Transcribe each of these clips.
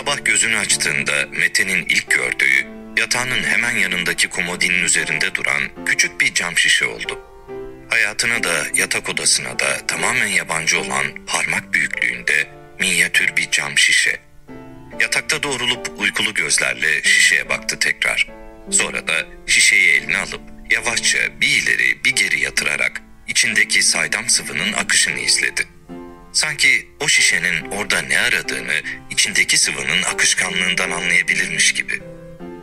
Sabah gözünü açtığında Mete'nin ilk gördüğü yatağının hemen yanındaki komodinin üzerinde duran küçük bir cam şişe oldu. Hayatına da yatak odasına da tamamen yabancı olan parmak büyüklüğünde minyatür bir cam şişe. Yatakta doğrulup uykulu gözlerle şişeye baktı tekrar. Sonra da şişeyi eline alıp yavaşça bir ileri bir geri yatırarak içindeki saydam sıvının akışını izledi. Sanki o şişenin orada ne aradığını içindeki sıvının akışkanlığından anlayabilirmiş gibi.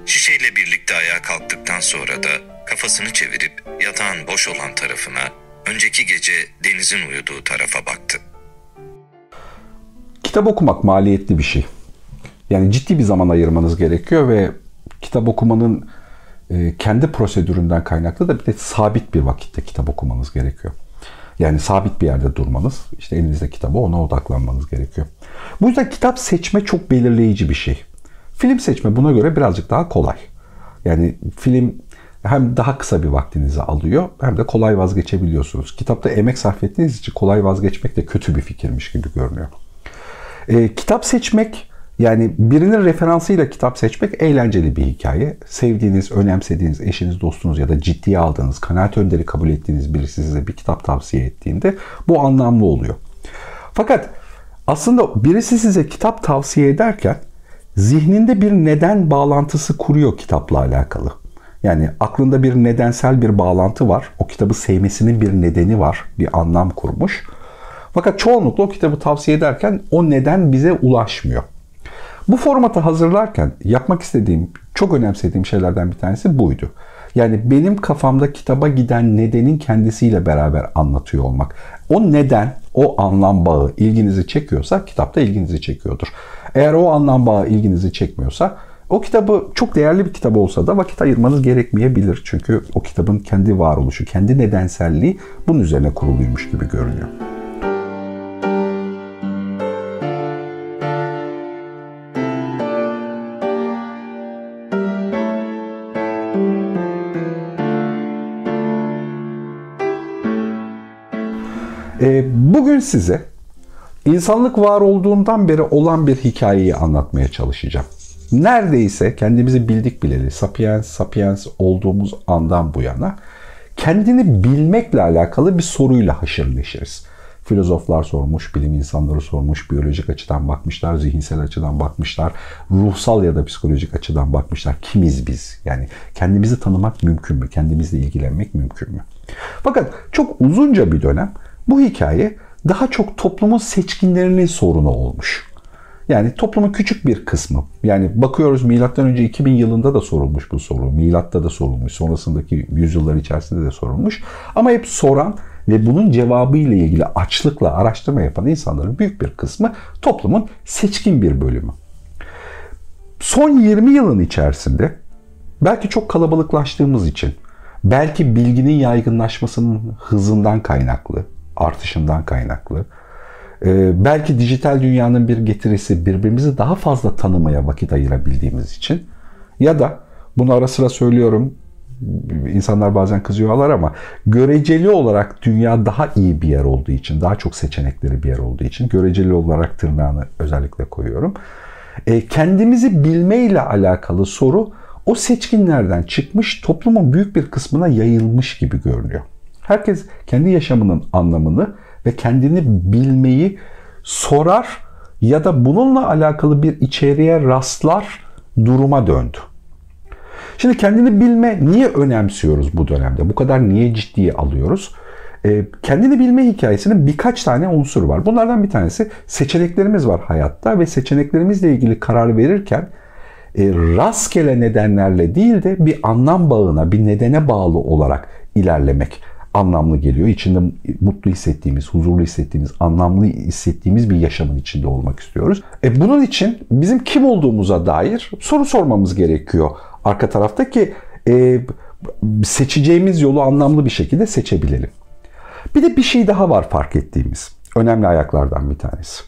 Şişeyle birlikte ayağa kalktıktan sonra da kafasını çevirip yatağın boş olan tarafına, önceki gece denizin uyuduğu tarafa baktı. Kitap okumak maliyetli bir şey. Yani ciddi bir zaman ayırmanız gerekiyor ve kitap okumanın e, kendi prosedüründen kaynaklı da bir de sabit bir vakitte kitap okumanız gerekiyor. Yani sabit bir yerde durmanız, işte elinizde kitabı ona odaklanmanız gerekiyor. Bu yüzden kitap seçme çok belirleyici bir şey. Film seçme buna göre birazcık daha kolay. Yani film hem daha kısa bir vaktinizi alıyor hem de kolay vazgeçebiliyorsunuz. Kitapta emek sarf ettiğiniz için kolay vazgeçmek de kötü bir fikirmiş gibi görünüyor. E, kitap seçmek yani birinin referansıyla kitap seçmek eğlenceli bir hikaye. Sevdiğiniz, önemsediğiniz eşiniz, dostunuz ya da ciddiye aldığınız, kanaat önderi kabul ettiğiniz birisi size bir kitap tavsiye ettiğinde bu anlamlı oluyor. Fakat aslında birisi size kitap tavsiye ederken zihninde bir neden bağlantısı kuruyor kitapla alakalı. Yani aklında bir nedensel bir bağlantı var. O kitabı sevmesinin bir nedeni var. Bir anlam kurmuş. Fakat çoğunlukla o kitabı tavsiye ederken o neden bize ulaşmıyor. Bu formatı hazırlarken yapmak istediğim, çok önemsediğim şeylerden bir tanesi buydu. Yani benim kafamda kitaba giden nedenin kendisiyle beraber anlatıyor olmak. O neden, o anlam bağı ilginizi çekiyorsa kitapta ilginizi çekiyordur. Eğer o anlam bağı ilginizi çekmiyorsa o kitabı çok değerli bir kitap olsa da vakit ayırmanız gerekmeyebilir. Çünkü o kitabın kendi varoluşu, kendi nedenselliği bunun üzerine kuruluymuş gibi görünüyor. Bugün size insanlık var olduğundan beri olan bir hikayeyi anlatmaya çalışacağım. Neredeyse kendimizi bildik bileli, sapiens sapiens olduğumuz andan bu yana kendini bilmekle alakalı bir soruyla haşır neşiriz. Filozoflar sormuş, bilim insanları sormuş, biyolojik açıdan bakmışlar, zihinsel açıdan bakmışlar, ruhsal ya da psikolojik açıdan bakmışlar. Kimiz biz? Yani kendimizi tanımak mümkün mü? Kendimizle ilgilenmek mümkün mü? Fakat çok uzunca bir dönem bu hikaye daha çok toplumun seçkinlerinin sorunu olmuş. Yani toplumun küçük bir kısmı. Yani bakıyoruz milattan önce 2000 yılında da sorulmuş bu soru. Milatta da sorulmuş. Sonrasındaki yüzyıllar içerisinde de sorulmuş. Ama hep soran ve bunun cevabı ile ilgili açlıkla araştırma yapan insanların büyük bir kısmı toplumun seçkin bir bölümü. Son 20 yılın içerisinde belki çok kalabalıklaştığımız için, belki bilginin yaygınlaşmasının hızından kaynaklı, artışından kaynaklı. Ee, belki dijital dünyanın bir getirisi birbirimizi daha fazla tanımaya vakit ayırabildiğimiz için ya da bunu ara sıra söylüyorum insanlar bazen kızıyorlar ama göreceli olarak dünya daha iyi bir yer olduğu için, daha çok seçenekleri bir yer olduğu için göreceli olarak tırnağını özellikle koyuyorum. E, kendimizi bilmeyle alakalı soru o seçkinlerden çıkmış toplumun büyük bir kısmına yayılmış gibi görünüyor. Herkes kendi yaşamının anlamını ve kendini bilmeyi sorar ya da bununla alakalı bir içeriğe rastlar duruma döndü. Şimdi kendini bilme niye önemsiyoruz bu dönemde? Bu kadar niye ciddiye alıyoruz? E, kendini bilme hikayesinin birkaç tane unsur var. Bunlardan bir tanesi seçeneklerimiz var hayatta ve seçeneklerimizle ilgili karar verirken e, rastgele nedenlerle değil de bir anlam bağına, bir nedene bağlı olarak ilerlemek anlamlı geliyor. İçinde mutlu hissettiğimiz, huzurlu hissettiğimiz, anlamlı hissettiğimiz bir yaşamın içinde olmak istiyoruz. E bunun için bizim kim olduğumuza dair soru sormamız gerekiyor arka tarafta ki e, seçeceğimiz yolu anlamlı bir şekilde seçebilelim. Bir de bir şey daha var fark ettiğimiz. Önemli ayaklardan bir tanesi.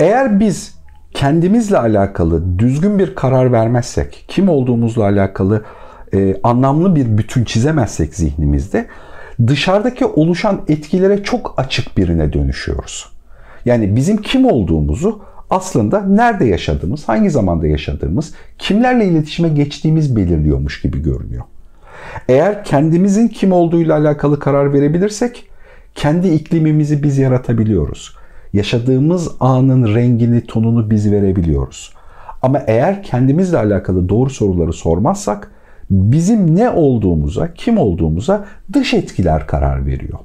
Eğer biz kendimizle alakalı düzgün bir karar vermezsek, kim olduğumuzla alakalı e, anlamlı bir bütün çizemezsek zihnimizde dışarıdaki oluşan etkilere çok açık birine dönüşüyoruz. Yani bizim kim olduğumuzu aslında nerede yaşadığımız, hangi zamanda yaşadığımız, kimlerle iletişime geçtiğimiz belirliyormuş gibi görünüyor. Eğer kendimizin kim olduğuyla alakalı karar verebilirsek kendi iklimimizi biz yaratabiliyoruz. Yaşadığımız anın rengini, tonunu biz verebiliyoruz. Ama eğer kendimizle alakalı doğru soruları sormazsak bizim ne olduğumuza, kim olduğumuza dış etkiler karar veriyor.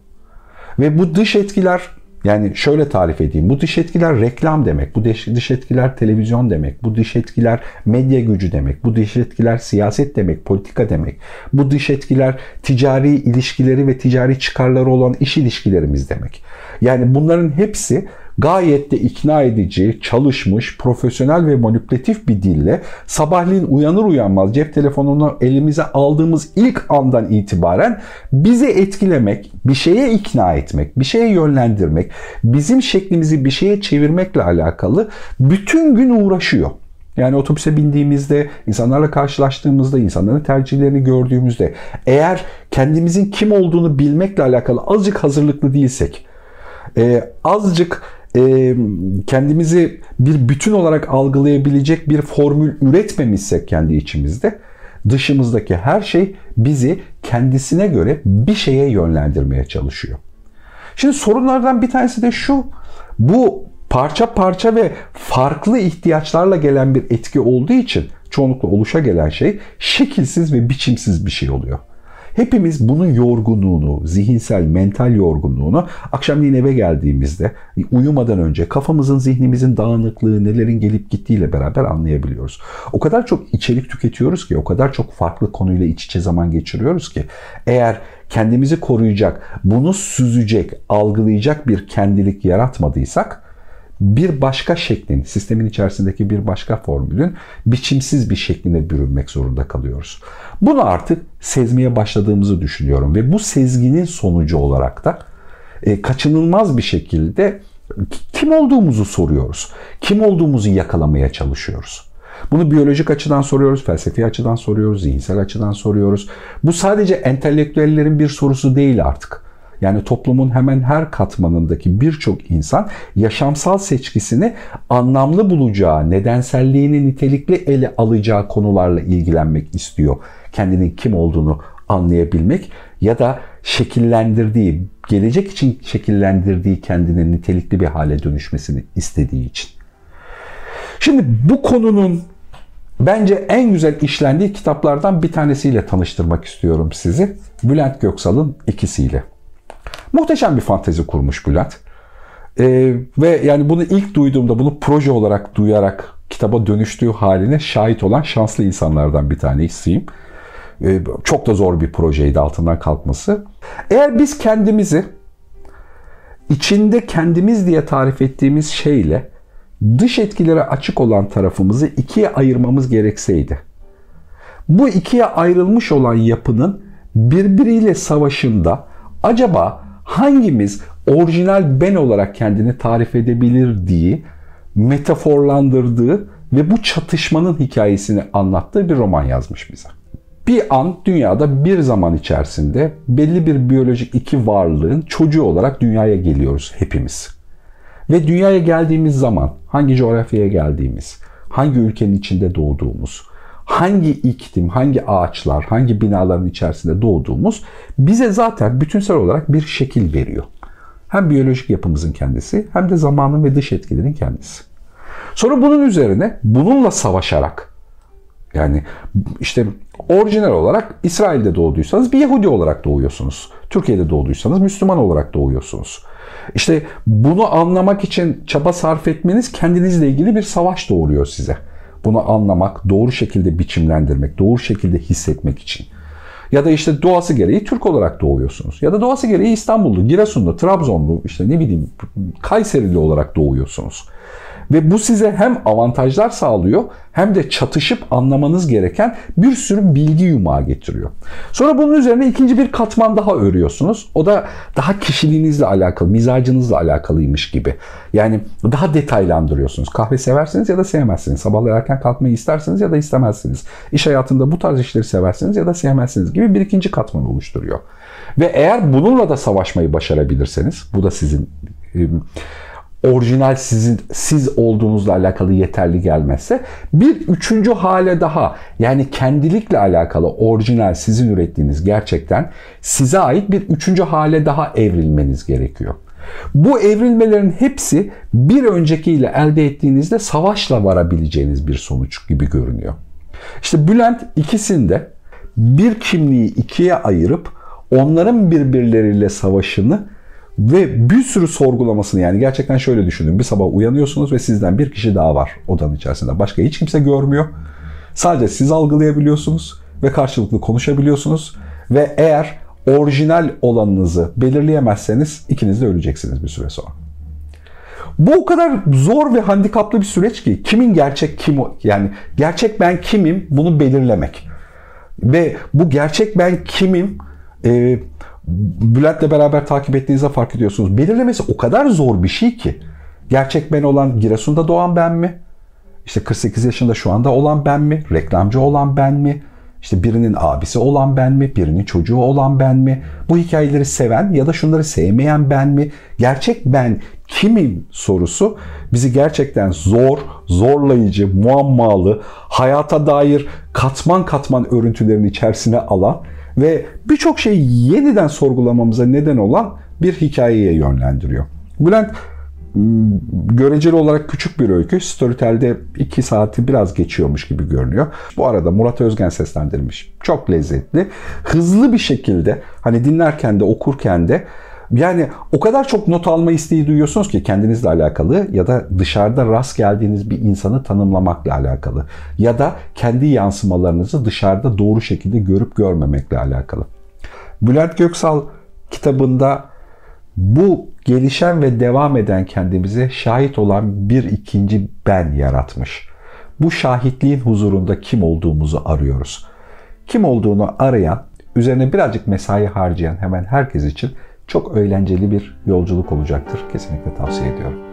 Ve bu dış etkiler yani şöyle tarif edeyim. Bu dış etkiler reklam demek. Bu dış etkiler televizyon demek. Bu dış etkiler medya gücü demek. Bu dış etkiler siyaset demek, politika demek. Bu dış etkiler ticari ilişkileri ve ticari çıkarları olan iş ilişkilerimiz demek. Yani bunların hepsi gayet de ikna edici, çalışmış, profesyonel ve manipülatif bir dille sabahleyin uyanır uyanmaz cep telefonunu elimize aldığımız ilk andan itibaren bizi etkilemek, bir şeye ikna etmek, bir şeye yönlendirmek, bizim şeklimizi bir şeye çevirmekle alakalı bütün gün uğraşıyor. Yani otobüse bindiğimizde, insanlarla karşılaştığımızda, insanların tercihlerini gördüğümüzde eğer kendimizin kim olduğunu bilmekle alakalı azıcık hazırlıklı değilsek, e, azıcık e, kendimizi bir bütün olarak algılayabilecek bir formül üretmemişsek kendi içimizde dışımızdaki her şey bizi kendisine göre bir şeye yönlendirmeye çalışıyor. Şimdi sorunlardan bir tanesi de şu. Bu parça parça ve farklı ihtiyaçlarla gelen bir etki olduğu için çoğunlukla oluşa gelen şey şekilsiz ve biçimsiz bir şey oluyor. Hepimiz bunun yorgunluğunu, zihinsel, mental yorgunluğunu akşamleyin eve geldiğimizde uyumadan önce kafamızın, zihnimizin dağınıklığı, nelerin gelip gittiğiyle beraber anlayabiliyoruz. O kadar çok içerik tüketiyoruz ki, o kadar çok farklı konuyla iç içe zaman geçiriyoruz ki eğer kendimizi koruyacak, bunu süzecek, algılayacak bir kendilik yaratmadıysak bir başka şeklin, sistemin içerisindeki bir başka formülün biçimsiz bir şekline bürünmek zorunda kalıyoruz. Bunu artık sezmeye başladığımızı düşünüyorum ve bu sezginin sonucu olarak da e, kaçınılmaz bir şekilde kim olduğumuzu soruyoruz. Kim olduğumuzu yakalamaya çalışıyoruz. Bunu biyolojik açıdan soruyoruz, felsefi açıdan soruyoruz, zihinsel açıdan soruyoruz. Bu sadece entelektüellerin bir sorusu değil artık. Yani toplumun hemen her katmanındaki birçok insan yaşamsal seçkisini anlamlı bulacağı, nedenselliğini nitelikli ele alacağı konularla ilgilenmek istiyor. Kendinin kim olduğunu anlayabilmek ya da şekillendirdiği, gelecek için şekillendirdiği kendinin nitelikli bir hale dönüşmesini istediği için. Şimdi bu konunun bence en güzel işlendiği kitaplardan bir tanesiyle tanıştırmak istiyorum sizi. Bülent Göksal'ın ikisiyle. Muhteşem bir fantezi kurmuş Bülent. Ee, ve yani bunu ilk duyduğumda bunu proje olarak duyarak kitaba dönüştüğü haline şahit olan şanslı insanlardan bir tanesiyim. Ee, çok da zor bir projeydi altından kalkması. Eğer biz kendimizi içinde kendimiz diye tarif ettiğimiz şeyle dış etkilere açık olan tarafımızı ikiye ayırmamız gerekseydi. Bu ikiye ayrılmış olan yapının birbiriyle savaşında acaba hangimiz orijinal ben olarak kendini tarif edebilir diye metaforlandırdığı ve bu çatışmanın hikayesini anlattığı bir roman yazmış bize. Bir an dünyada bir zaman içerisinde belli bir biyolojik iki varlığın çocuğu olarak dünyaya geliyoruz hepimiz. Ve dünyaya geldiğimiz zaman hangi coğrafyaya geldiğimiz, hangi ülkenin içinde doğduğumuz, hangi iklim, hangi ağaçlar, hangi binaların içerisinde doğduğumuz bize zaten bütünsel olarak bir şekil veriyor. Hem biyolojik yapımızın kendisi hem de zamanın ve dış etkilerin kendisi. Sonra bunun üzerine bununla savaşarak yani işte orijinal olarak İsrail'de doğduysanız bir Yahudi olarak doğuyorsunuz. Türkiye'de doğduysanız Müslüman olarak doğuyorsunuz. İşte bunu anlamak için çaba sarf etmeniz kendinizle ilgili bir savaş doğuruyor size. Bunu anlamak, doğru şekilde biçimlendirmek, doğru şekilde hissetmek için. Ya da işte doğası gereği Türk olarak doğuyorsunuz. Ya da doğası gereği İstanbullu, Giresunlu, Trabzonlu, işte ne bileyim Kayserili olarak doğuyorsunuz. Ve bu size hem avantajlar sağlıyor hem de çatışıp anlamanız gereken bir sürü bilgi yumağı getiriyor. Sonra bunun üzerine ikinci bir katman daha örüyorsunuz. O da daha kişiliğinizle alakalı, mizacınızla alakalıymış gibi. Yani daha detaylandırıyorsunuz. Kahve seversiniz ya da sevmezsiniz. Sabahlar erken kalkmayı istersiniz ya da istemezsiniz. İş hayatında bu tarz işleri seversiniz ya da sevmezsiniz gibi bir ikinci katman oluşturuyor. Ve eğer bununla da savaşmayı başarabilirseniz, bu da sizin orijinal sizin siz olduğunuzla alakalı yeterli gelmezse bir üçüncü hale daha yani kendilikle alakalı orijinal sizin ürettiğiniz gerçekten size ait bir üçüncü hale daha evrilmeniz gerekiyor. Bu evrilmelerin hepsi bir öncekiyle elde ettiğinizde savaşla varabileceğiniz bir sonuç gibi görünüyor. İşte Bülent ikisinde bir kimliği ikiye ayırıp onların birbirleriyle savaşını ve bir sürü sorgulamasını yani gerçekten şöyle düşünün. Bir sabah uyanıyorsunuz ve sizden bir kişi daha var odanın içerisinde. Başka hiç kimse görmüyor. Sadece siz algılayabiliyorsunuz ve karşılıklı konuşabiliyorsunuz. Ve eğer orijinal olanınızı belirleyemezseniz ikiniz de öleceksiniz bir süre sonra. Bu o kadar zor ve handikaplı bir süreç ki kimin gerçek kim yani gerçek ben kimim bunu belirlemek. Ve bu gerçek ben kimim e, Bülent'le beraber takip ettiğinizde fark ediyorsunuz. Belirlemesi o kadar zor bir şey ki. Gerçek ben olan Giresun'da doğan ben mi? İşte 48 yaşında şu anda olan ben mi? Reklamcı olan ben mi? İşte birinin abisi olan ben mi? Birinin çocuğu olan ben mi? Bu hikayeleri seven ya da şunları sevmeyen ben mi? Gerçek ben kimim sorusu bizi gerçekten zor, zorlayıcı, muammalı, hayata dair katman katman örüntülerin içerisine alan ve birçok şeyi yeniden sorgulamamıza neden olan bir hikayeye yönlendiriyor. Bülent göreceli olarak küçük bir öykü. Storytel'de 2 saati biraz geçiyormuş gibi görünüyor. Bu arada Murat Özgen seslendirmiş. Çok lezzetli. Hızlı bir şekilde hani dinlerken de okurken de yani o kadar çok not alma isteği duyuyorsunuz ki kendinizle alakalı ya da dışarıda rast geldiğiniz bir insanı tanımlamakla alakalı ya da kendi yansımalarınızı dışarıda doğru şekilde görüp görmemekle alakalı. Bülent Göksal kitabında bu gelişen ve devam eden kendimize şahit olan bir ikinci ben yaratmış. Bu şahitliğin huzurunda kim olduğumuzu arıyoruz. Kim olduğunu arayan, üzerine birazcık mesai harcayan hemen herkes için çok eğlenceli bir yolculuk olacaktır. Kesinlikle tavsiye ediyorum.